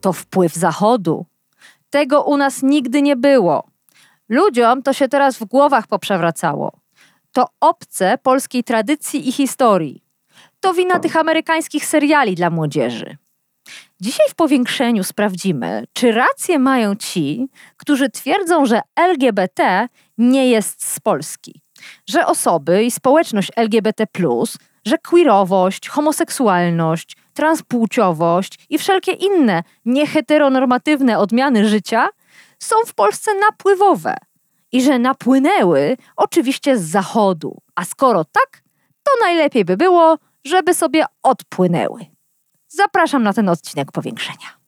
to wpływ Zachodu. Tego u nas nigdy nie było. Ludziom to się teraz w głowach poprzewracało. To obce polskiej tradycji i historii. To wina tych amerykańskich seriali dla młodzieży. Dzisiaj w powiększeniu sprawdzimy, czy rację mają ci, którzy twierdzą, że LGBT nie jest z Polski, że osoby i społeczność LGBT, że queerowość, homoseksualność, transpłciowość i wszelkie inne nieheteronormatywne odmiany życia są w Polsce napływowe i że napłynęły oczywiście z zachodu. A skoro tak, to najlepiej by było, żeby sobie odpłynęły. Zapraszam na ten odcinek powiększenia.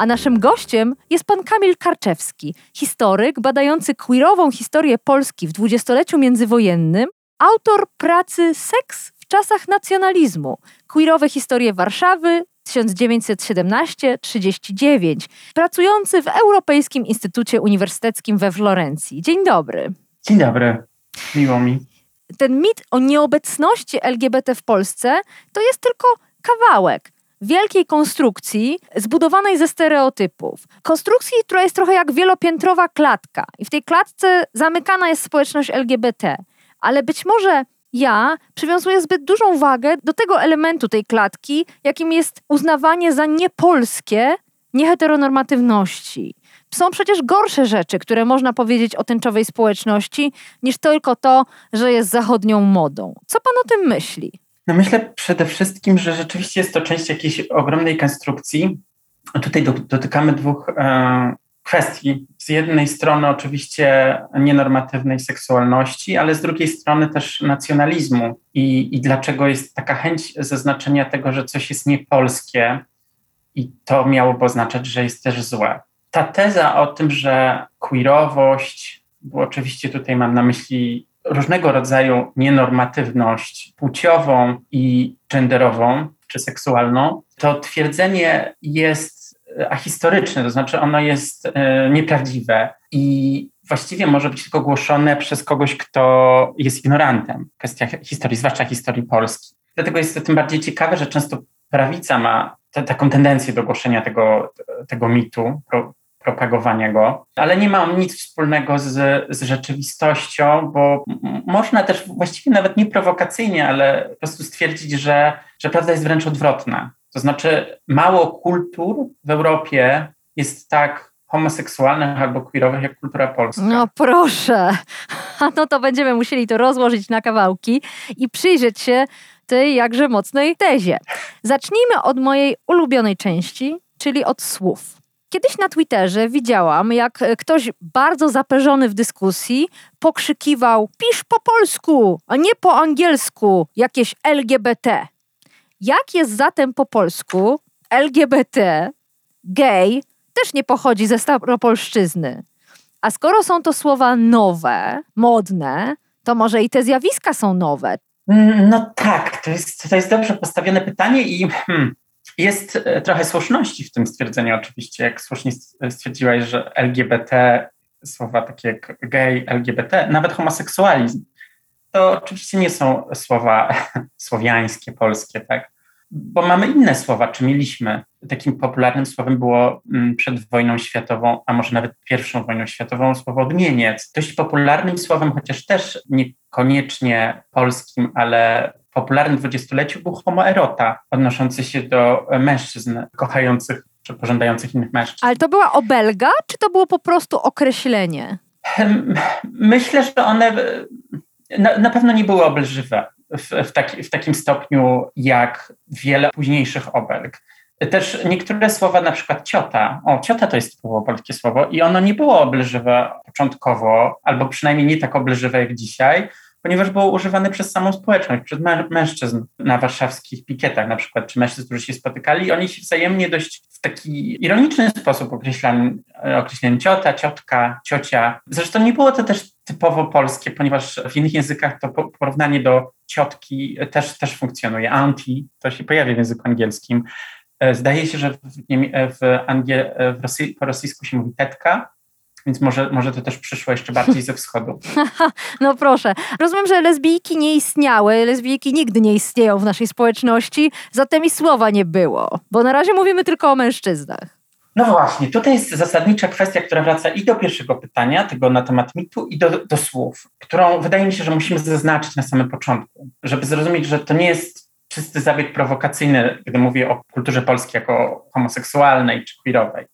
A naszym gościem jest pan Kamil Karczewski, historyk badający queerową historię Polski w dwudziestoleciu międzywojennym, autor pracy Seks w czasach nacjonalizmu, queerowe historie Warszawy 1917-39, pracujący w Europejskim Instytucie Uniwersyteckim we Florencji. Dzień dobry. Dzień dobry, miło mi. Ten mit o nieobecności LGBT w Polsce to jest tylko kawałek wielkiej konstrukcji zbudowanej ze stereotypów. Konstrukcji, która jest trochę jak wielopiętrowa klatka. I w tej klatce zamykana jest społeczność LGBT. Ale być może ja przywiązuję zbyt dużą wagę do tego elementu tej klatki, jakim jest uznawanie za niepolskie nieheteronormatywności. Są przecież gorsze rzeczy, które można powiedzieć o tęczowej społeczności, niż tylko to, że jest zachodnią modą. Co pan o tym myśli? No myślę przede wszystkim, że rzeczywiście jest to część jakiejś ogromnej konstrukcji. Tutaj do, dotykamy dwóch e, kwestii. Z jednej strony oczywiście nienormatywnej seksualności, ale z drugiej strony też nacjonalizmu i, i dlaczego jest taka chęć zaznaczenia tego, że coś jest niepolskie i to miałoby oznaczać, że jest też złe. Ta teza o tym, że queerowość, bo oczywiście tutaj mam na myśli różnego rodzaju nienormatywność płciową i genderową czy seksualną, to twierdzenie jest e, ahistoryczne, to znaczy ono jest e, nieprawdziwe i właściwie może być tylko głoszone przez kogoś, kto jest ignorantem w kwestiach historii, zwłaszcza historii Polski. Dlatego jest to tym bardziej ciekawe, że często prawica ma te, taką tendencję do głoszenia tego, tego mitu, propagowania go, ale nie ma on nic wspólnego z, z rzeczywistością, bo można też właściwie nawet nie prowokacyjnie, ale po prostu stwierdzić, że, że prawda jest wręcz odwrotna. To znaczy, mało kultur w Europie jest tak homoseksualnych albo queerowych jak kultura polska. No proszę. No to będziemy musieli to rozłożyć na kawałki i przyjrzeć się tej jakże mocnej tezie. Zacznijmy od mojej ulubionej części, czyli od słów. Kiedyś na Twitterze widziałam, jak e, ktoś bardzo zaperzony w dyskusji pokrzykiwał: Pisz po polsku, a nie po angielsku, jakieś LGBT. Jak jest zatem po polsku LGBT, gay, też nie pochodzi ze staropolszczyzny. A skoro są to słowa nowe, modne, to może i te zjawiska są nowe. No tak, to jest, to jest dobrze postawione pytanie i hmm, jest e, trochę słuszności w tym stwierdzeniu, oczywiście, jak słusznie stwierdziłaś, że LGBT, słowa takie jak gay, LGBT, nawet homoseksualizm, to oczywiście nie są słowa słowiańskie, polskie, tak? Bo mamy inne słowa, czy mieliśmy. Takim popularnym słowem było mm, przed wojną światową, a może nawet pierwszą wojną światową, słowo odmieniec. Dość popularnym słowem, chociaż też niekoniecznie polskim, ale popularnym dwudziestoleciu był homoerota, odnoszący się do mężczyzn kochających czy pożądających innych mężczyzn. Ale to była obelga, czy to było po prostu określenie? Myślę, że one na, na pewno nie były obelżywe w, w, taki, w takim stopniu jak wiele późniejszych obelg. Też niektóre słowa, na przykład ciota, o ciota to jest typowo polskie słowo i ono nie było obelżywe początkowo, albo przynajmniej nie tak obelżywe jak dzisiaj, ponieważ było używane przez samą społeczność, przez mężczyzn na warszawskich pikietach na przykład, czy mężczyzn, którzy się spotykali i oni się wzajemnie dość w taki ironiczny sposób określali, określali ciota, ciotka, ciocia. Zresztą nie było to też typowo polskie, ponieważ w innych językach to porównanie do ciotki też, też funkcjonuje. Anti to się pojawia w języku angielskim. E, zdaje się, że w, w, Angiel, w po rosyjsku się mówi tetka, więc może, może to też przyszło jeszcze bardziej ze wschodu. no proszę. Rozumiem, że lesbijki nie istniały, lesbijki nigdy nie istnieją w naszej społeczności, zatem i słowa nie było, bo na razie mówimy tylko o mężczyznach. No właśnie, tutaj jest zasadnicza kwestia, która wraca i do pierwszego pytania, tego na temat mitu, i do, do słów, którą wydaje mi się, że musimy zaznaczyć na samym początku, żeby zrozumieć, że to nie jest czysty zabieg prowokacyjny, gdy mówię o kulturze polskiej jako homoseksualnej czy queerowej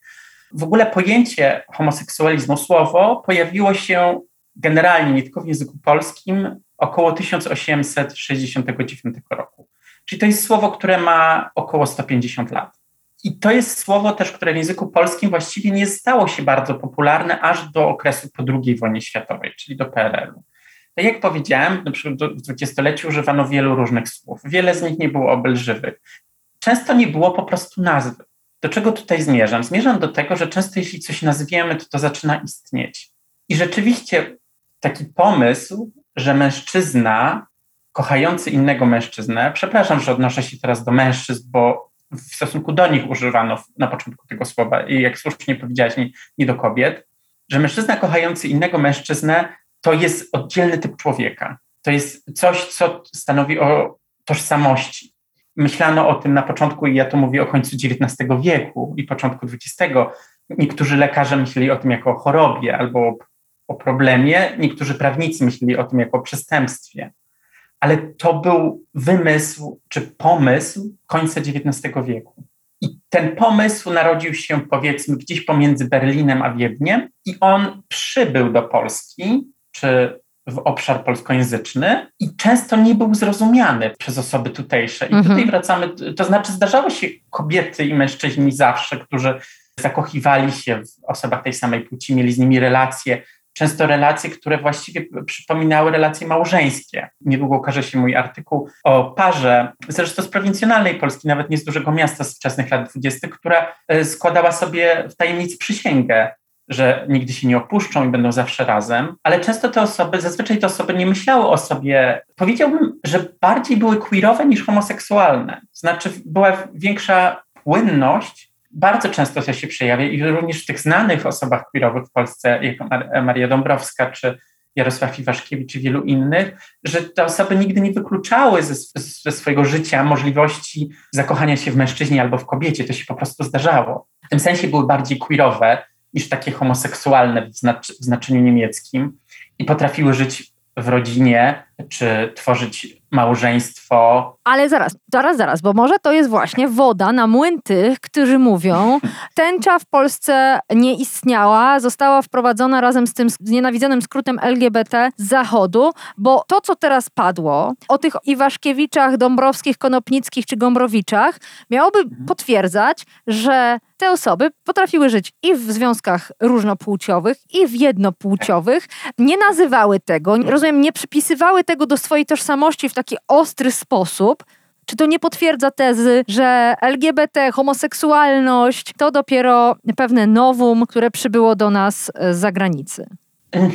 w ogóle pojęcie homoseksualizmu, słowo pojawiło się generalnie nie tylko w języku polskim około 1869 roku. Czyli to jest słowo, które ma około 150 lat. I to jest słowo też, które w języku polskim właściwie nie stało się bardzo popularne aż do okresu po II wojnie światowej, czyli do PRL-u. Tak jak powiedziałem, na przykład w dwudziestoleciu używano wielu różnych słów. Wiele z nich nie było obelżywych. Często nie było po prostu nazwy. Do czego tutaj zmierzam? Zmierzam do tego, że często jeśli coś nazwiemy, to to zaczyna istnieć. I rzeczywiście taki pomysł, że mężczyzna kochający innego mężczyznę, przepraszam, że odnoszę się teraz do mężczyzn, bo w stosunku do nich używano na początku tego słowa i jak słusznie powiedziałaś, nie, nie do kobiet, że mężczyzna kochający innego mężczyznę to jest oddzielny typ człowieka. To jest coś, co stanowi o tożsamości myślano o tym na początku, i ja to mówię o końcu XIX wieku i początku XX. Niektórzy lekarze myśleli o tym jako o chorobie albo o problemie, niektórzy prawnicy myśleli o tym jako o przestępstwie. Ale to był wymysł czy pomysł końca XIX wieku. I ten pomysł narodził się powiedzmy gdzieś pomiędzy Berlinem a Wiedniem i on przybył do Polski, czy w obszar polskojęzyczny i często nie był zrozumiany przez osoby tutejsze. I mhm. tutaj wracamy, to znaczy zdarzały się kobiety i mężczyźni zawsze, którzy zakochiwali się w osobach tej samej płci, mieli z nimi relacje, często relacje, które właściwie przypominały relacje małżeńskie. Niedługo ukaże się mój artykuł o parze, zresztą z prowincjonalnej Polski, nawet nie z dużego miasta z wczesnych lat dwudziestych, która e, składała sobie w tajemnicy przysięgę że nigdy się nie opuszczą i będą zawsze razem, ale często te osoby, zazwyczaj te osoby nie myślały o sobie, powiedziałbym, że bardziej były queerowe niż homoseksualne. Znaczy była większa płynność, bardzo często to się przejawia i również w tych znanych osobach queerowych w Polsce, jak Maria Dąbrowska czy Jarosław Iwaszkiewicz czy wielu innych, że te osoby nigdy nie wykluczały ze, ze swojego życia możliwości zakochania się w mężczyźnie albo w kobiecie. To się po prostu zdarzało. W tym sensie były bardziej queerowe, niż takie homoseksualne w, znacz w znaczeniu niemieckim i potrafiły żyć w rodzinie, czy tworzyć małżeństwo. Ale zaraz, zaraz, zaraz, bo może to jest właśnie woda na młyn tych, którzy mówią, tęcza w Polsce nie istniała, została wprowadzona razem z tym znienawidzonym skrótem LGBT z zachodu, bo to, co teraz padło o tych Iwaszkiewiczach, Dąbrowskich, Konopnickich czy Gombrowiczach, miałoby mhm. potwierdzać, że te osoby potrafiły żyć i w związkach różnopłciowych, i w jednopłciowych, nie nazywały tego, rozumiem, nie przypisywały tego do swojej tożsamości w taki ostry sposób, czy to nie potwierdza tezy, że LGBT, homoseksualność to dopiero pewne nowum, które przybyło do nas z zagranicy?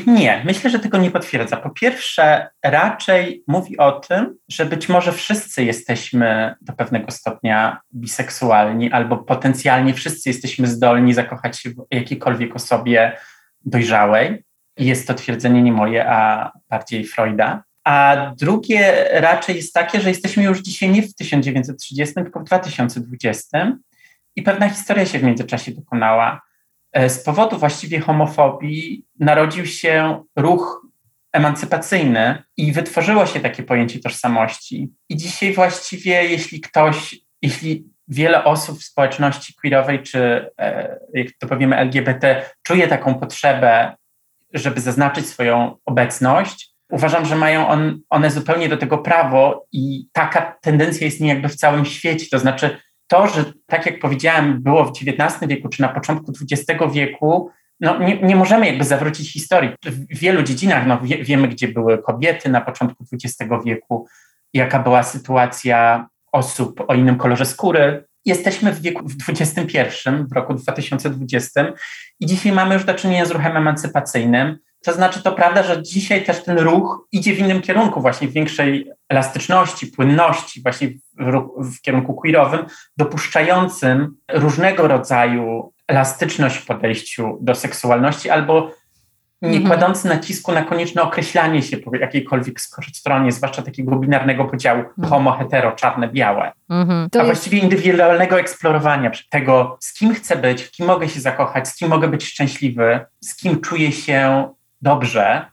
Nie, myślę, że tego nie potwierdza. Po pierwsze, raczej mówi o tym, że być może wszyscy jesteśmy do pewnego stopnia biseksualni, albo potencjalnie wszyscy jesteśmy zdolni zakochać się w jakiejkolwiek osobie dojrzałej. Jest to twierdzenie nie moje, a bardziej Freuda. A drugie raczej jest takie, że jesteśmy już dzisiaj nie w 1930, tylko w 2020 i pewna historia się w międzyczasie dokonała. E, z powodu właściwie homofobii narodził się ruch emancypacyjny i wytworzyło się takie pojęcie tożsamości. I dzisiaj właściwie, jeśli ktoś, jeśli wiele osób w społeczności queerowej, czy e, jak to powiemy LGBT, czuje taką potrzebę, żeby zaznaczyć swoją obecność, uważam, że mają on, one zupełnie do tego prawo i taka tendencja istnieje jakby w całym świecie. To znaczy, to, że tak jak powiedziałem, było w XIX wieku czy na początku XX wieku, no, nie, nie możemy jakby zawrócić historii. W wielu dziedzinach no, wie, wiemy, gdzie były kobiety na początku XX wieku, jaka była sytuacja osób o innym kolorze skóry. Jesteśmy w wieku w XXI, w roku 2020 i dzisiaj mamy już do czynienia z ruchem emancypacyjnym. To znaczy, to prawda, że dzisiaj też ten ruch idzie w innym kierunku, właśnie w większej elastyczności, płynności, właśnie w, w kierunku queerowym, dopuszczającym różnego rodzaju elastyczność w podejściu do seksualności albo nie mhm. kładący nacisku na konieczne określanie się po jakiejkolwiek stronie, zwłaszcza takiego binarnego podziału mhm. homo, hetero, czarne, białe. Mhm. A jest... właściwie indywidualnego eksplorowania tego, z kim chcę być, w kim mogę się zakochać, z kim mogę być szczęśliwy, z kim czuję się dobrze.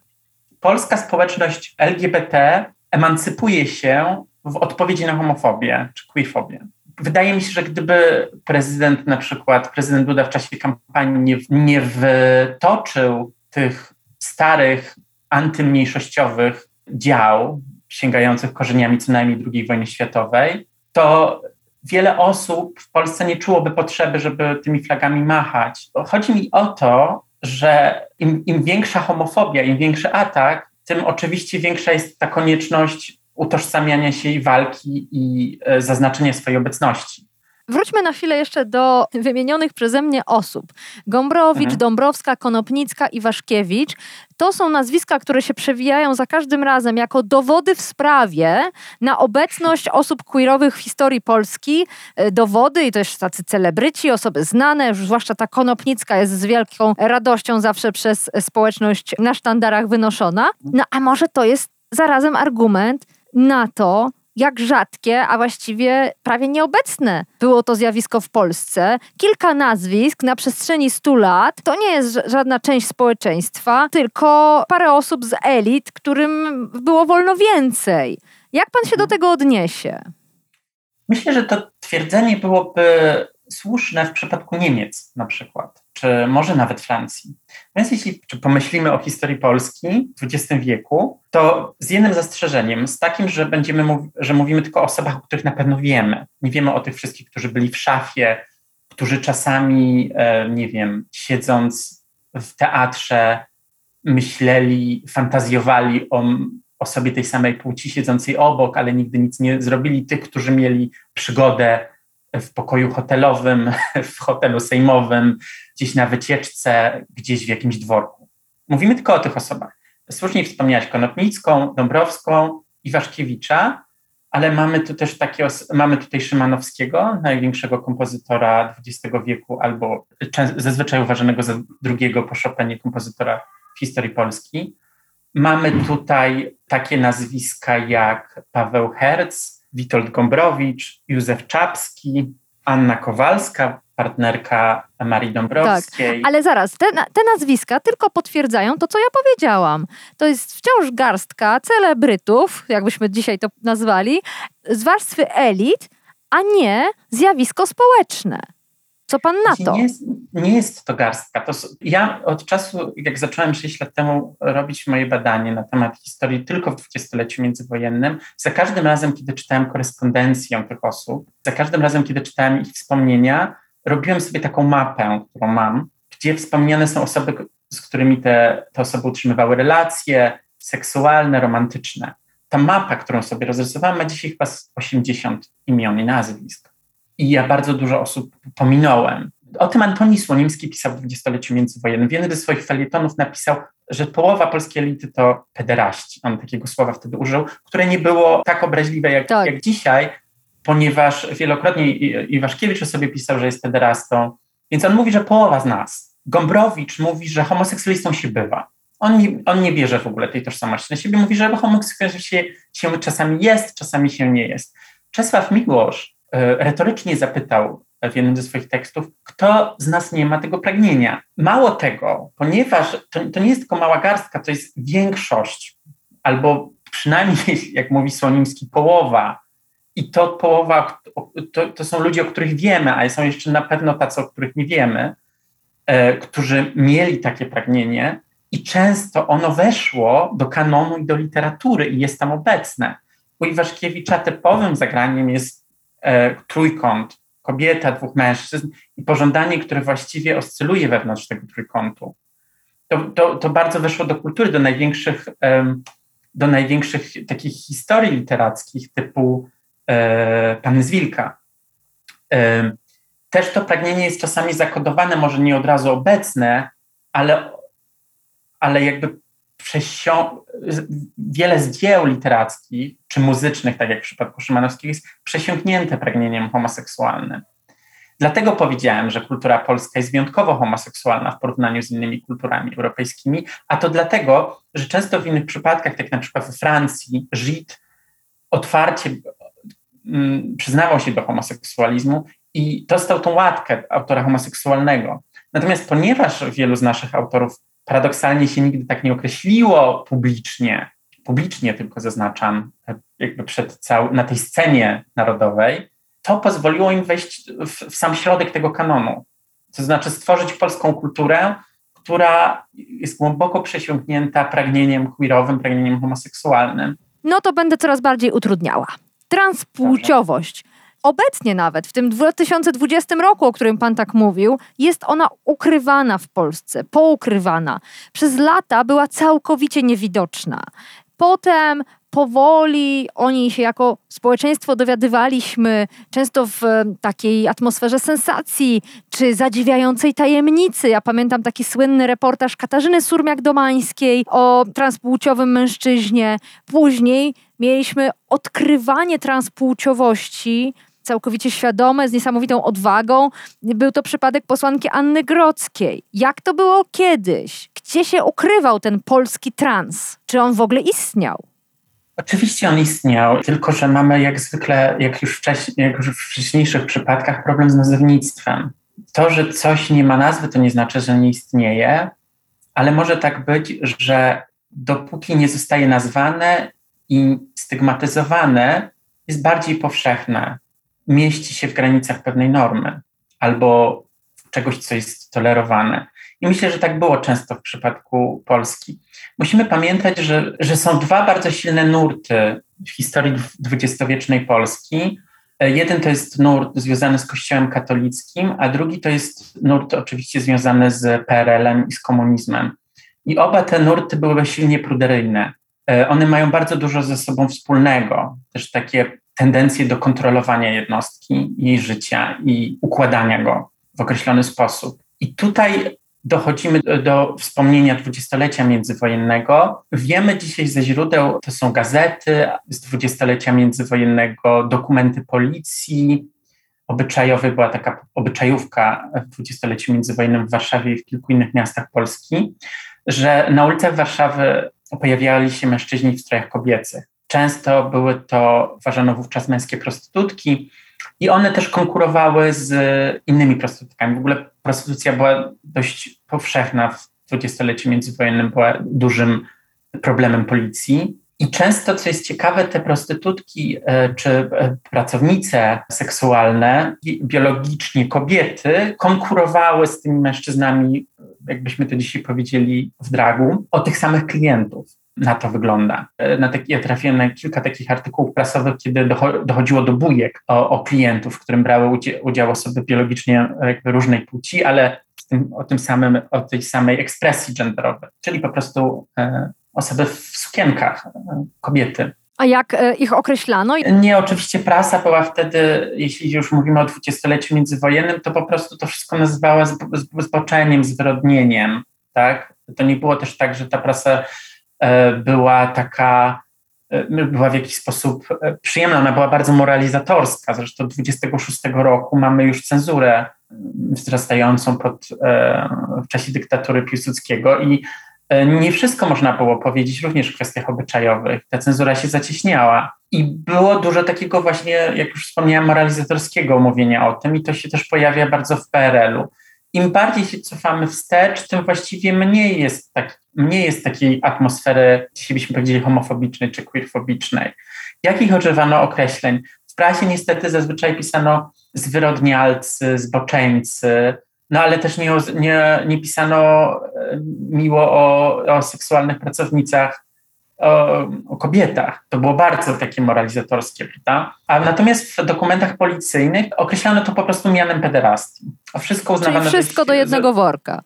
Polska społeczność LGBT emancypuje się w odpowiedzi na homofobię czy queerfobię wydaje mi się, że gdyby prezydent, na przykład prezydent Duda w czasie kampanii nie, nie wytoczył tych starych, antymniejszościowych dział, sięgających korzeniami co najmniej II wojny światowej, to wiele osób w Polsce nie czułoby potrzeby, żeby tymi flagami machać. Chodzi mi o to, że im, im większa homofobia, im większy atak, tym oczywiście większa jest ta konieczność utożsamiania się i walki i e, zaznaczenia swojej obecności. Wróćmy na chwilę jeszcze do wymienionych przeze mnie osób. Gombrowicz, mhm. Dąbrowska, Konopnicka i Waszkiewicz. To są nazwiska, które się przewijają za każdym razem jako dowody w sprawie na obecność osób queerowych w historii Polski. E, dowody i też tacy celebryci, osoby znane, zwłaszcza ta Konopnicka jest z wielką radością zawsze przez społeczność na sztandarach wynoszona. No a może to jest zarazem argument, na to, jak rzadkie, a właściwie prawie nieobecne było to zjawisko w Polsce. Kilka nazwisk na przestrzeni 100 lat to nie jest żadna część społeczeństwa, tylko parę osób z elit, którym było wolno więcej. Jak pan się do tego odniesie? Myślę, że to twierdzenie byłoby słuszne w przypadku Niemiec na przykład, czy może nawet Francji. Więc jeśli pomyślimy o historii Polski w XX wieku, to z jednym zastrzeżeniem, z takim, że będziemy mów że mówimy tylko o osobach, o których na pewno wiemy. Nie wiemy o tych wszystkich, którzy byli w szafie, którzy czasami, e, nie wiem, siedząc w teatrze, myśleli, fantazjowali o osobie tej samej płci siedzącej obok, ale nigdy nic nie zrobili. Tych, którzy mieli przygodę w pokoju hotelowym, w hotelu sejmowym, gdzieś na wycieczce, gdzieś w jakimś dworku. Mówimy tylko o tych osobach. Słusznie wspomniałaś Konopnicką, Dąbrowską, Iwaszkiewicza, ale mamy tu też takie, mamy tutaj Szymanowskiego, największego kompozytora XX wieku, albo zazwyczaj uważanego za drugiego po Chopinie kompozytora w historii Polski. Mamy tutaj takie nazwiska jak Paweł Herz, Witold Gombrowicz, Józef Czapski, Anna Kowalska, partnerka Marii Dąbrowskiej. Tak, ale zaraz, te, te nazwiska tylko potwierdzają to, co ja powiedziałam. To jest wciąż garstka celebrytów, jakbyśmy dzisiaj to nazwali, z warstwy elit, a nie zjawisko społeczne. Co pan na to? Nie jest, nie jest to garstka. To, ja od czasu, jak zacząłem 6 lat temu robić moje badanie na temat historii tylko w dwudziestoleciu międzywojennym, za każdym razem, kiedy czytałem korespondencję tych osób, za każdym razem, kiedy czytałem ich wspomnienia, robiłem sobie taką mapę, którą mam, gdzie wspomniane są osoby, z którymi te, te osoby utrzymywały relacje seksualne, romantyczne. Ta mapa, którą sobie rozrysowałem, ma dzisiaj chyba 80 imion i nazwisk i ja bardzo dużo osób pominąłem. O tym Antoni Słonimski pisał w dwudziestoleciu międzywojennym. W jednym ze swoich felietonów napisał, że połowa polskiej elity to pederaści. On takiego słowa wtedy użył, które nie było tak obraźliwe jak, tak. jak dzisiaj, ponieważ wielokrotnie Iwaszkiewicz o sobie pisał, że jest pederastą. Więc on mówi, że połowa z nas. Gombrowicz mówi, że homoseksualistą się bywa. On nie, on nie bierze w ogóle tej tożsamości na siebie. Mówi, że homoseksualistą się, się czasami jest, czasami się nie jest. Czesław Miłosz retorycznie zapytał w jednym ze swoich tekstów, kto z nas nie ma tego pragnienia. Mało tego, ponieważ to, to nie jest tylko mała garstka, to jest większość, albo przynajmniej, jak mówi Słonimski, połowa. I to połowa, to, to są ludzie, o których wiemy, ale są jeszcze na pewno tacy, o których nie wiemy, e, którzy mieli takie pragnienie i często ono weszło do kanonu i do literatury i jest tam obecne. U Iwaszkiewicza typowym zagraniem jest e, trójkąt kobieta, dwóch mężczyzn i pożądanie, które właściwie oscyluje wewnątrz tego trójkątu. To, to, to bardzo weszło do kultury, do największych, do największych takich historii literackich typu e, Panny z Wilka. Też to pragnienie jest czasami zakodowane, może nie od razu obecne, ale, ale jakby przesio- wiele z dzieł literackich czy muzycznych, tak jak w przypadku Szymanowskiego, jest przesiąknięte pragnieniem homoseksualnym. Dlatego powiedziałem, że kultura polska jest wyjątkowo homoseksualna w porównaniu z innymi kulturami europejskimi, a to dlatego, że często w innych przypadkach, tak na przykład we Francji, Żyd otwarcie mm, przyznawał się do homoseksualizmu i dostał tą łatkę autora homoseksualnego. Natomiast ponieważ wielu z naszych autorów paradoksalnie się nigdy tak nie określiło publicznie, publicznie tylko zaznaczam, jakby przed cał- na tej scenie narodowej, to pozwoliło im wejść w, w sam środek tego kanonu. To znaczy stworzyć polską kulturę, która jest głęboko przesiąknięta pragnieniem queerowym, pragnieniem homoseksualnym. No to będę coraz bardziej utrudniała. Transpłciowość. Obecnie nawet, w tym 2020 roku, o którym Pan tak mówił, jest ona ukrywana w Polsce, poukrywana. Przez lata była całkowicie niewidoczna. Potem powoli oni się jako społeczeństwo dowiadywaliśmy, często w takiej atmosferze sensacji czy zadziwiającej tajemnicy. Ja pamiętam taki słynny reportaż Katarzyny Surmiak-Domańskiej o transpłciowym mężczyźnie. Później mieliśmy odkrywanie transpłciowości całkowicie świadome, z niesamowitą odwagą. Był to przypadek posłanki Anny Grodzkiej. Jak to było kiedyś? Gdzie się ukrywał ten polski trans? Czy on w ogóle istniał? Oczywiście on istniał, tylko że mamy jak zwykle, jak już, wcześniej, jak już w wcześniejszych przypadkach, problem z nazewnictwem. To, że coś nie ma nazwy, to nie znaczy, że nie istnieje, ale może tak być, że dopóki nie zostaje nazwane i stygmatyzowane, jest bardziej powszechne mieści się w granicach pewnej normy albo czegoś, co jest tolerowane. I myślę, że tak było często w przypadku Polski. Musimy pamiętać, że, że są dwa bardzo silne nurty w historii dwudziestowiecznej Polski. Jeden to jest nurt związany z Kościołem katolickim, a drugi to jest nurt oczywiście związany z PRL-em i z komunizmem. I oba te nurty były silnie pruderyjne. E, one mają bardzo dużo ze sobą wspólnego. Też takie tendencję do kontrolowania jednostki, jej życia i układania go w określony sposób. I tutaj dochodzimy do wspomnienia dwudziestolecia międzywojennego. Wiemy dzisiaj ze źródeł, to są gazety z dwudziestolecia międzywojennego, dokumenty policji. Obyczajowy była taka obyczajówka w dwudziestoleciu międzywojennym w Warszawie i w kilku innych miastach Polski, że na ulicach Warszawy pojawiali się mężczyźni w strojach kobiecych. Często były to, uważano wówczas męskie prostytutki i one też konkurowały z innymi prostytutkami. W ogóle prostytucja była dość powszechna w dwudziestoleciu międzywojennym, była dużym problemem policji. I często, co jest ciekawe, te prostytutki e, czy e, pracownice seksualne, biologicznie kobiety, konkurowały z tymi mężczyznami, jakbyśmy to dzisiaj powiedzieli, w dragu, o tych samych klientów na to wygląda. E, na taki, ja trafiłem na kilka takich artykułów prasowych, kiedy dochodziło do bujek o, o klientów, w którym brały udział, osoby biologicznie jakby różnej płci, ale tym, o tym samym, o tej samej ekspresji genderowej, czyli po prostu e, osoby w sukienkach, e, kobiety. A jak e, ich określano? Nie, oczywiście prasa była wtedy, jeśli już mówimy o dwudziestoleciu międzywojennym, to po prostu to wszystko nazywała zboczeniem, zwyrodnieniem, tak? To nie było też tak, że ta prasa E, była taka, e, była w jakiś sposób e, przyjemna, ona była bardzo moralizatorska. Zresztą 26 roku mamy już cenzurę wzrastającą pod, w czasie dyktatury Piłsudskiego i nie wszystko można było powiedzieć również w kwestiach obyczajowych. Ta cenzura się zacieśniała. I było dużo takiego właśnie, jak już wspomniałem, moralizatorskiego mówienia o tym, i to się też pojawia bardzo w PRL-u im bardziej się cofamy wstecz, tym właściwie mniej jest, tak, mniej jest takiej atmosfery, dzisiaj byśmy powiedzieli homofobicznej czy queerfobicznej. Jakich używano określeń? W prasie niestety zazwyczaj pisano zwyrodnialcy, zboczeńcy, no ale też nie, nie, nie pisano e, miło o, o seksualnych pracownicach o, o, kobietach. To było bardzo takie moralizatorskie, prawda? A natomiast w dokumentach policyjnych określano to po prostu mianem pederastii. A wszystko uznawano... Czyli wszystko do jednego worka.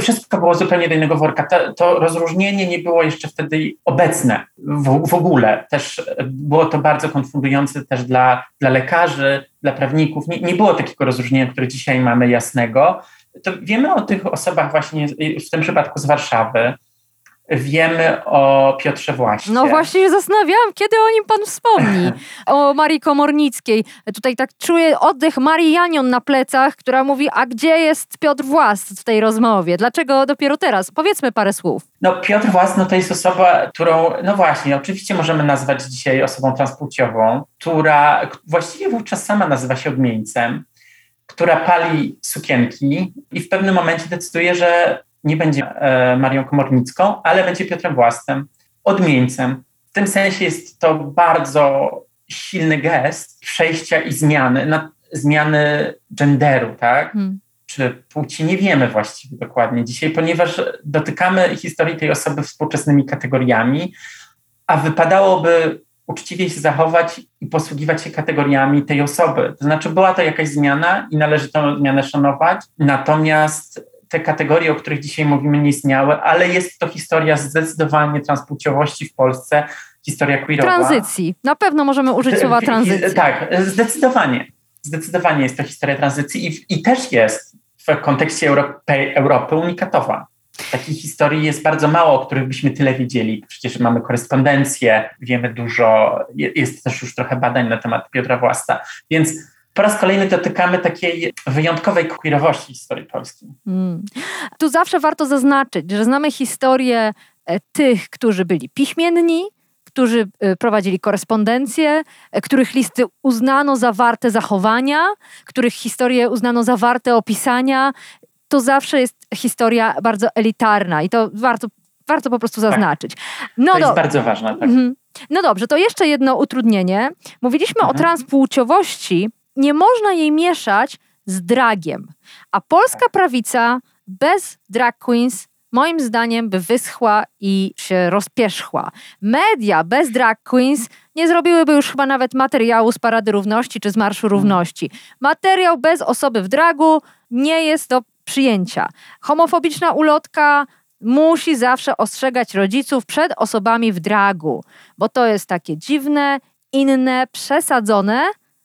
Wszystko było zupełnie do jednego worka. To, to rozróżnienie nie było jeszcze wtedy obecne w, w, ogóle. Też było to bardzo konfundujące też dla, dla lekarzy, dla prawników. Nie, nie było takiego rozróżnienia, które dzisiaj mamy jasnego. To wiemy o tych osobach właśnie w tym przypadku z Warszawy, wiemy o Piotrze Właśnie. No właśnie się zastanawiałam, kiedy o nim pan wspomni. O Marii Komornickiej. Tutaj tak czuję oddech Marii Janion na plecach, która mówi, a gdzie jest Piotr Włas w tej rozmowie? Dlaczego dopiero teraz? Powiedzmy parę słów. No Piotr Włas no to jest osoba, którą, no właśnie, oczywiście możemy nazwać dzisiaj osobą transpłciową, która właściwie wówczas sama nazywa się odmieńcem, która pali sukienki i w pewnym momencie decyduje, że nie będzie e, Marią Komornicką, ale będzie Piotrem Własnym, odmieńcem. W tym sensie jest to bardzo silny gest przejścia i zmiany, na, zmiany genderu, tak? Hmm. Czy płci nie wiemy właściwie dokładnie dzisiaj, ponieważ dotykamy historii tej osoby współczesnymi kategoriami, a wypadałoby uczciwie się zachować i posługiwać się kategoriami tej osoby. To znaczy, była to jakaś zmiana i należy tę zmianę szanować, natomiast te kategorie, o których dzisiaj mówimy, nie istniały, ale jest to historia zdecydowanie transpłciowości w Polsce, historia queerowa. Tranzycji. Na pewno możemy użyć słowa tranzycji. Tak, zdecydowanie. Zdecydowanie jest to historia tranzycji i, i też jest w kontekście Europy, Europy unikatowa. Takich historii jest bardzo mało, o których byśmy tyle wiedzieli. Przecież mamy korespondencję, wiemy dużo, jest też już trochę badań na temat Piotra Własta, więc po raz kolejny dotykamy takiej wyjątkowej queerowości historii polskiej. Mm. Tu zawsze warto zaznaczyć, że znamy historię e, tych, którzy byli piśmienni, którzy e, prowadzili korespondencję, e, których listy uznano za warte zachowania, których historie uznano za warte opisania. To zawsze jest historia bardzo elitarna i to warto, warto po prostu tak. zaznaczyć. No to jest do... bardzo ważne. Tak. Mhm. No dobrze, to jeszcze jedno utrudnienie. Mówiliśmy mhm. o transpłciowości, nie można jej mieszać z dragiem. A polska prawica bez drag queens moim zdaniem by wyschła i się rozpierzchła. Media bez drag queens nie zrobiłyby już chyba nawet materiału z Parady Równości czy z Marszu Równości. Materiał bez osoby w dragu nie jest do przyjęcia. Homofobiczna ulotka musi zawsze ostrzegać rodziców przed osobami w dragu, bo to jest takie dziwne, inne, przesadzone,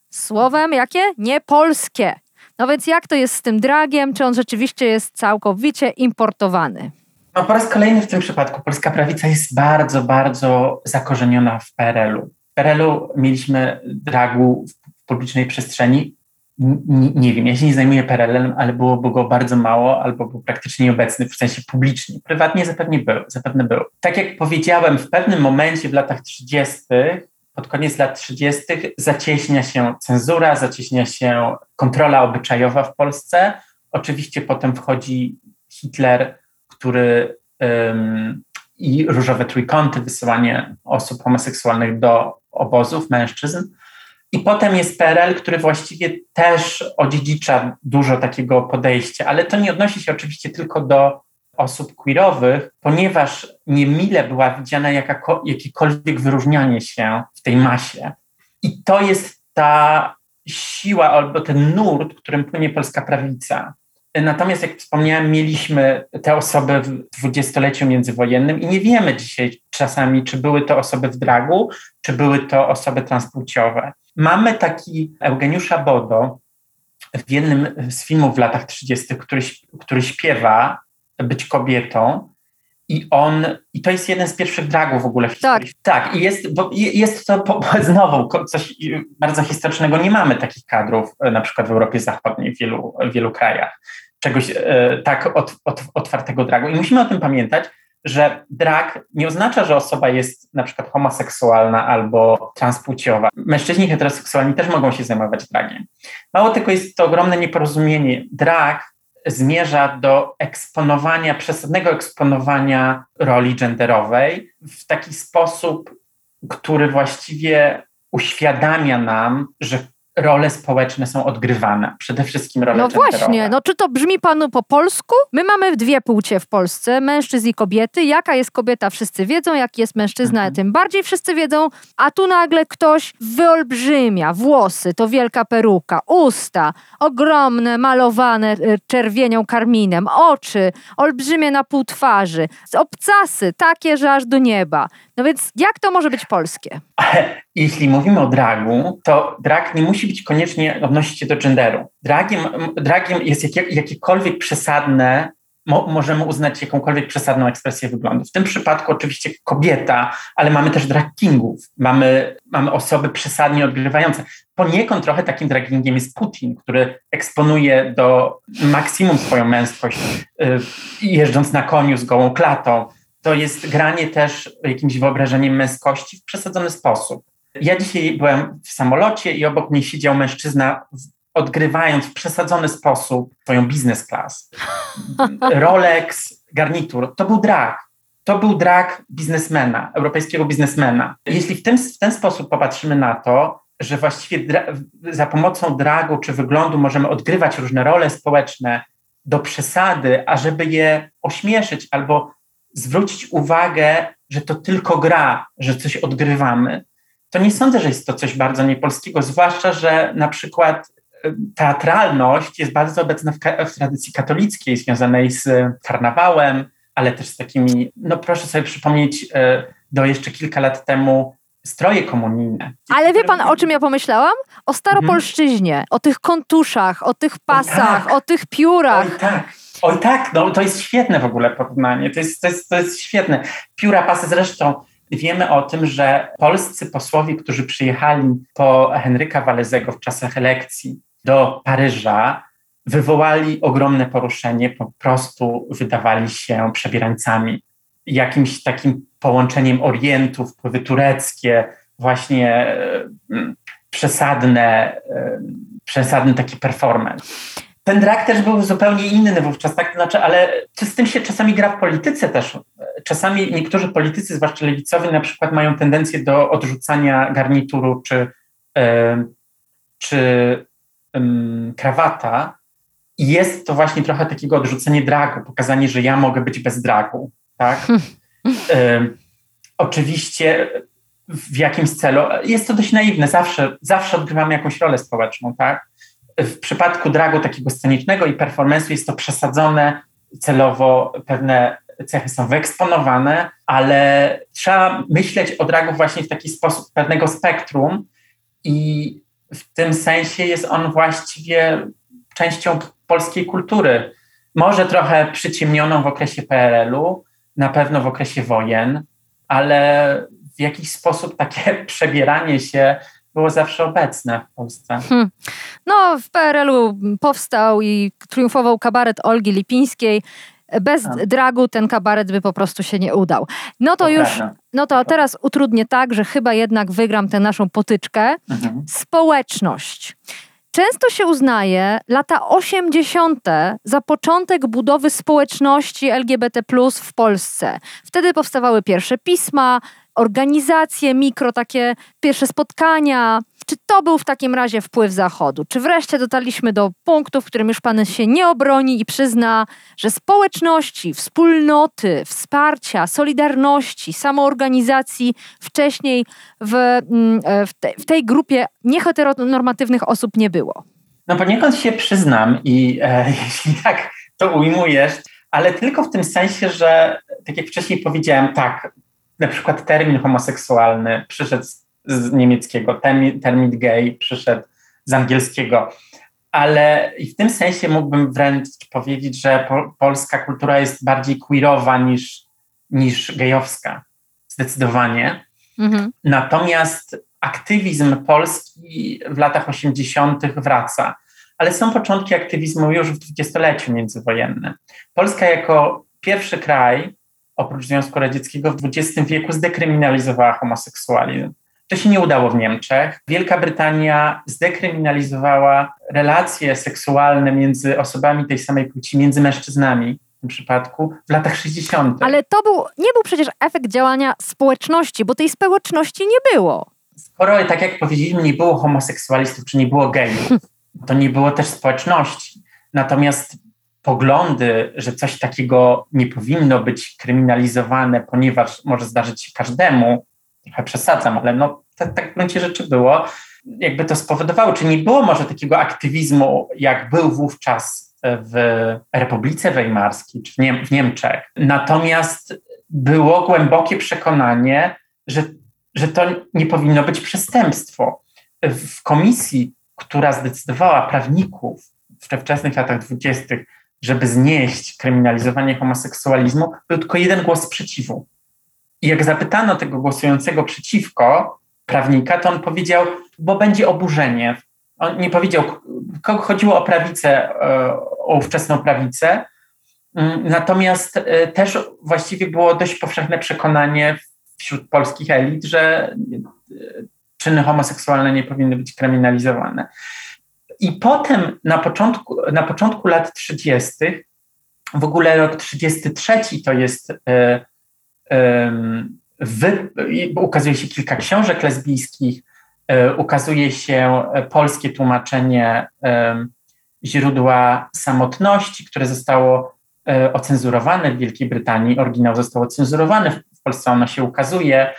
Słowem jakie? Nie polskie. No więc jak to jest z tym dragiem? Czy on rzeczywiście jest całkowicie importowany? No po raz kolejny w tym przypadku polska prawica jest bardzo, bardzo zakorzeniona w PRL-u. W PRL-u mieliśmy dragu w publicznej przestrzeni. N nie wiem, ja się nie zajmuję PRL-em, ale byłoby go bardzo mało albo był praktycznie nieobecny w sensie publicznie. Prywatnie zapewne był, zapewne był. Tak jak powiedziałem, w pewnym momencie w latach 30 pod koniec lat 30. zacieśnia się cenzura, zacieśnia się kontrola obyczajowa w Polsce. Oczywiście potem wchodzi Hitler, który um, i różowe trójkąty, wysyłanie osób homoseksualnych do obozów, mężczyzn. I potem jest PRL, który właściwie też odziedzicza dużo takiego podejścia, ale to nie odnosi się oczywiście tylko do osób queerowych, ponieważ niemile była widziana jakako, jakiekolwiek wyróżnianie się w tej masie. I to jest ta siła albo ten nurt, którym płynie polska prawica. Natomiast, jak wspomniałem, mieliśmy te osoby w dwudziestoleciu międzywojennym i nie wiemy dzisiaj czasami, czy były to osoby w dragu, czy były to osoby transpłciowe. Mamy taki Eugeniusza Bodo w jednym z filmów w latach 30., który, który śpiewa być kobietą. I on, i to jest jeden z pierwszych dragów w ogóle w historii. Tak, tak i jest, bo jest to po, znowu coś bardzo historycznego. Nie mamy takich kadrów e, na przykład w Europie Zachodniej w wielu, w wielu krajach. Czegoś e, tak od, od, otwartego dragu. I musimy o tym pamiętać, że drag nie oznacza, że osoba jest na przykład homoseksualna albo transpłciowa. Mężczyźni heteroseksualni też mogą się zajmować dragiem. Mało tylko jest to ogromne nieporozumienie. Drag zmierza do eksponowania, przesadnego eksponowania roli genderowej w taki sposób, który właściwie uświadamia nam, że role społeczne są odgrywane. Przede wszystkim role No genderowe. właśnie, no czy to brzmi panu po polsku? My mamy dwie płcie w Polsce, mężczyzn i kobiety. Jaka jest kobieta, wszyscy wiedzą, jaki jest mężczyzna, Mhm. tym bardziej wszyscy wiedzą. A tu nagle ktoś wyolbrzymia włosy, to wielka peruka, usta, ogromne, malowane e, czerwienią karminem, oczy, olbrzymie na pół twarzy, obcasy, takie, że aż do nieba. No więc jak to może być polskie? Jeśli mówimy o dragu, to drag nie musi być koniecznie odnosić się do genderu. Dragiem, dragiem jest jakie, jakiekolwiek przesadne, mo, możemy uznać jakąkolwiek przesadną ekspresję wyglądu. W tym przypadku oczywiście kobieta, ale mamy też drag kingów, mamy, mamy osoby przesadnie odgrywające. Poniekąd trochę takim dragingiem jest Putin, który eksponuje do maksimum swoją męskość, y, jeżdżąc na koniu z gołą klatą. To jest granie też jakimś wyobrażeniem męskości w przesadzony sposób. Ja dzisiaj byłem w samolocie i obok mnie siedział mężczyzna, odgrywając w przesadzony sposób swoją biznes class. Rolex, garnitur. To był drag. To był drag biznesmena, europejskiego biznesmena. Jeśli w ten, w ten sposób popatrzymy na to, że właściwie za pomocą dragu czy wyglądu możemy odgrywać różne role społeczne do przesady, ażeby je ośmieszyć albo zwrócić uwagę, że to tylko gra, że coś odgrywamy, to nie sądzę, że jest to coś bardzo niepolskiego, zwłaszcza, że na przykład y, teatralność jest bardzo obecna w, w tradycji katolickiej, związanej z karnawałem, ale też z takimi, no proszę sobie przypomnieć, y, do jeszcze kilka lat temu stroje komunijne. Ale wie pan, o czym ja pomyślałam? O staropolszczyźnie, o tych kontuszach, o tych pasach, tak. o tych piórach. Oj tak, oj tak, no to jest świetne w ogóle porównanie, to jest, to jest, to jest świetne. Pióra, pasy, zresztą wiemy o tym, że polscy posłowie, którzy przyjechali po Henryka Walezego w czasach elekcji do Paryża, wywołali ogromne poruszenie, po prostu wydawali się przebierańcami. Jakimś takim połączeniem Orientu, wpływy tureckie, właśnie e, przesadne, e, przesadny taki performance. Ten drag też był zupełnie inny wówczas, tak? Znaczy, ale z tym się czasami gra w polityce też. Czasami niektórzy politycy, zwłaszcza lewicowi, na przykład mają tendencję do odrzucania garnituru czy, e, czy krawata. I jest to właśnie trochę takiego odrzucenie dragu, pokazanie, że ja mogę być bez dragu. Tak? Em, oczywiście w jakimś celu. Jest to dość naiwne, zawsze, zawsze odgrywamy jakąś rolę społeczną, tak? W przypadku dragu takiego scenicznego i performance'u jest to przesadzone, celowo pewne cechy są wyeksponowane, ale trzeba myśleć o dragu właśnie w taki sposób pewnego spektrum i w tym sensie jest on właściwie częścią polskiej kultury. Może trochę przyciemnioną w okresie PRL-u, na pewno w okresie wojen, ale w jakiś sposób takie przebieranie się było zawsze obecne w Polsce. Hmm. No, w PRL-u powstał i triumfował kabaret Olgi Lipińskiej. Bez A. dragu ten kabaret by po prostu się nie udał. No to, To już, no to teraz utrudnię tak, że chyba jednak wygram tę naszą potyczkę. Mhm. Społeczność. Często się uznaje lata 80. za początek budowy społeczności LGBT w Polsce. Wtedy powstawały pierwsze pisma, organizacje, mikro, takie pierwsze spotkania. Czy to był w takim razie wpływ Zachodu? Czy wreszcie dotarliśmy do punktu, w którym już pan się nie obroni i przyzna, że społeczności, wspólnoty, wsparcia, solidarności, samoorganizacji wcześniej w, mm, e, w, te, w tej grupie nieheteronormatywnych osób nie było? No poniekąd się przyznam i e, jeśli tak to ujmujesz, ale tylko w tym sensie, że tak jak wcześniej powiedziałem, tak, na przykład termin homoseksualny przyszedł z, niemieckiego, termin, termin gay przyszedł z angielskiego, ale w tym sensie mógłbym wręcz powiedzieć, że po, polska kultura jest bardziej queerowa niż, niż gejowska, zdecydowanie. Mhm. Natomiast aktywizm polski w latach 80. wraca, ale są początki aktywizmu już w dwudziestoleciu międzywojennym. Polska jako pierwszy kraj, oprócz Związku Radzieckiego, w XX wieku zdekryminalizowała homoseksualizm. To się nie udało w Niemczech. Wielka Brytania zdekryminalizowała relacje seksualne między osobami tej samej płci, między mężczyznami w tym przypadku, w latach 60. Ale to był, nie był przecież efekt działania społeczności, bo tej społeczności nie było. skoro, tak jak powiedzieliśmy, nie było homoseksualistów, czy nie było gejów, to nie było też społeczności. Natomiast poglądy, że coś takiego nie powinno być kryminalizowane, ponieważ może zdarzyć się każdemu, trochę przesadzam, ale no tak, tak w gruncie rzeczy było, jakby to spowodowało, czy nie było może takiego aktywizmu, jak był wówczas w Republice Weimarskiej, czy w, Niem w Niemczech. Natomiast było głębokie przekonanie, że, że to nie powinno być przestępstwo. W komisji, która zdecydowała prawników w wczesnych latach dwudziestych, żeby znieść kryminalizowanie homoseksualizmu, był tylko jeden głos sprzeciwu. I jak zapytano tego głosującego przeciwko prawnika, to on powiedział, bo będzie oburzenie. On nie powiedział, kogo chodziło o prawicę, e, o ówczesną prawicę. Mm, natomiast e, też właściwie było dość powszechne przekonanie wśród polskich elit, że e, czyny homoseksualne nie powinny być kryminalizowane. I potem na początku, na początku lat 30., w ogóle rok 33 to jest, e, e, wy, ukazuje się kilka książek lesbijskich, e, ukazuje się polskie tłumaczenie źródła samotności, które zostało ocenzurowane w Wielkiej Brytanii. Oryginał został ocenzurowany, w Polsce ono się ukazuje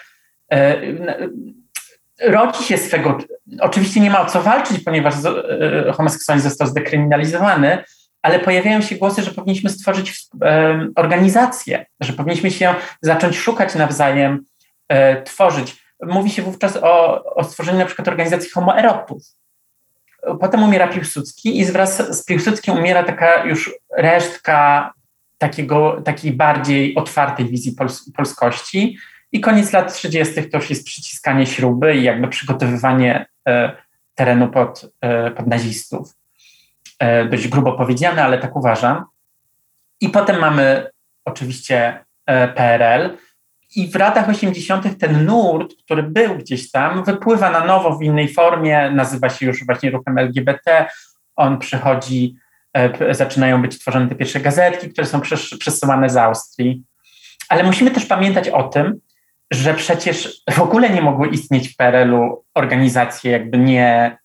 rodzi się swego. Oczywiście nie ma o co walczyć, ponieważ e, homoseksualizm został zdekryminalizowany, ale pojawiają się głosy, że powinniśmy stworzyć organizację, że powinniśmy się zacząć szukać nawzajem, e, tworzyć. Mówi się wówczas o, o stworzeniu na przykład organizacji homoerotów. Potem umiera Piłsudski i wraz z Piłsudskim umiera taka już resztka takiego, takiej bardziej otwartej wizji pols polskości, i koniec lat 30. to już jest przyciskanie śruby i jakby przygotowywanie e, terenu pod, e, pod nazistów. E, dość grubo powiedziane, ale tak uważam. I potem mamy oczywiście PRL. I w latach 80. ten nurt, który był gdzieś tam, wypływa na nowo w innej formie, nazywa się już właśnie ruchem LGBT. On przychodzi, zaczynają być tworzone te pierwsze gazetki, które są przesyłane z Austrii. Ale musimy też pamiętać o tym, że przecież w ogóle nie mogły istnieć w PRL-u organizacje jakby nie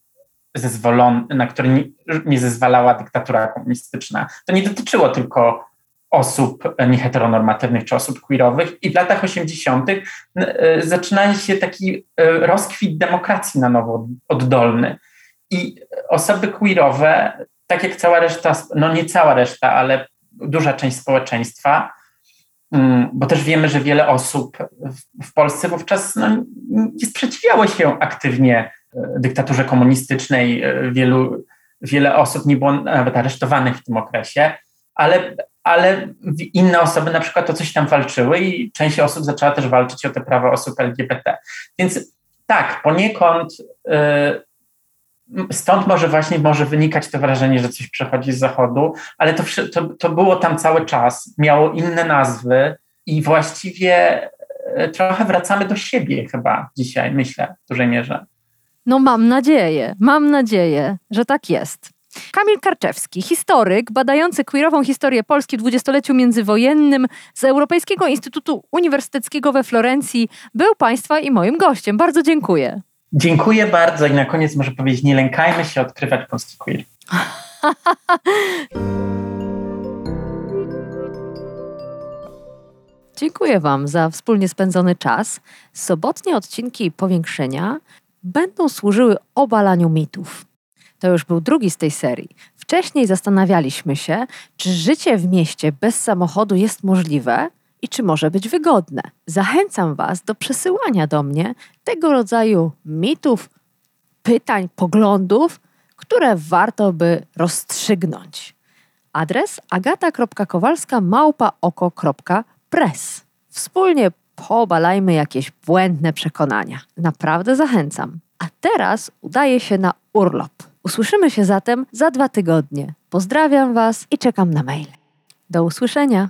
zezwolone, na które nie, nie zezwalała dyktatura komunistyczna. To nie dotyczyło tylko osób nieheteronormatywnych czy osób queerowych i w latach 80. Y, zaczyna się taki y, rozkwit demokracji na nowo oddolny. I osoby queerowe, tak jak cała reszta, no nie cała reszta, ale duża część społeczeństwa, bo też wiemy, że wiele osób w Polsce wówczas no, nie sprzeciwiało się aktywnie e, dyktaturze komunistycznej. E, wielu, wiele osób nie było nawet aresztowanych w tym okresie, ale, ale inne osoby na przykład o coś tam walczyły i część osób zaczęła też walczyć o te prawa osób LGBT. Więc tak, poniekąd e, stąd może właśnie może wynikać to wrażenie, że coś przechodzi z zachodu, ale to, to, to było tam cały czas, miało inne nazwy i właściwie e, trochę wracamy do siebie chyba dzisiaj, myślę, w dużej mierze. No mam nadzieję, mam nadzieję, że tak jest. Kamil Karczewski, historyk badający queerową historię Polski w dwudziestoleciu międzywojennym z Europejskiego Instytutu Uniwersyteckiego we Florencji, był Państwa i moim gościem. Bardzo dziękuję. Dziękuję bardzo i na koniec może powiedzieć, nie lękajmy się odkrywać polski queer. Dziękuję Wam za wspólnie spędzony czas. Sobotnie odcinki powiększenia będą służyły obalaniu mitów. To już był drugi z tej serii. Wcześniej zastanawialiśmy się, czy życie w mieście bez samochodu jest możliwe i czy może być wygodne. Zachęcam Was do przesyłania do mnie tego rodzaju mitów, pytań, poglądów, które warto by rozstrzygnąć. Adres agata.kowalska press. Wspólnie pobalajmy jakieś błędne przekonania. Naprawdę zachęcam. A teraz udaję się na urlop. Usłyszymy się zatem za dwa tygodnie. Pozdrawiam Was i czekam na mail. Do usłyszenia.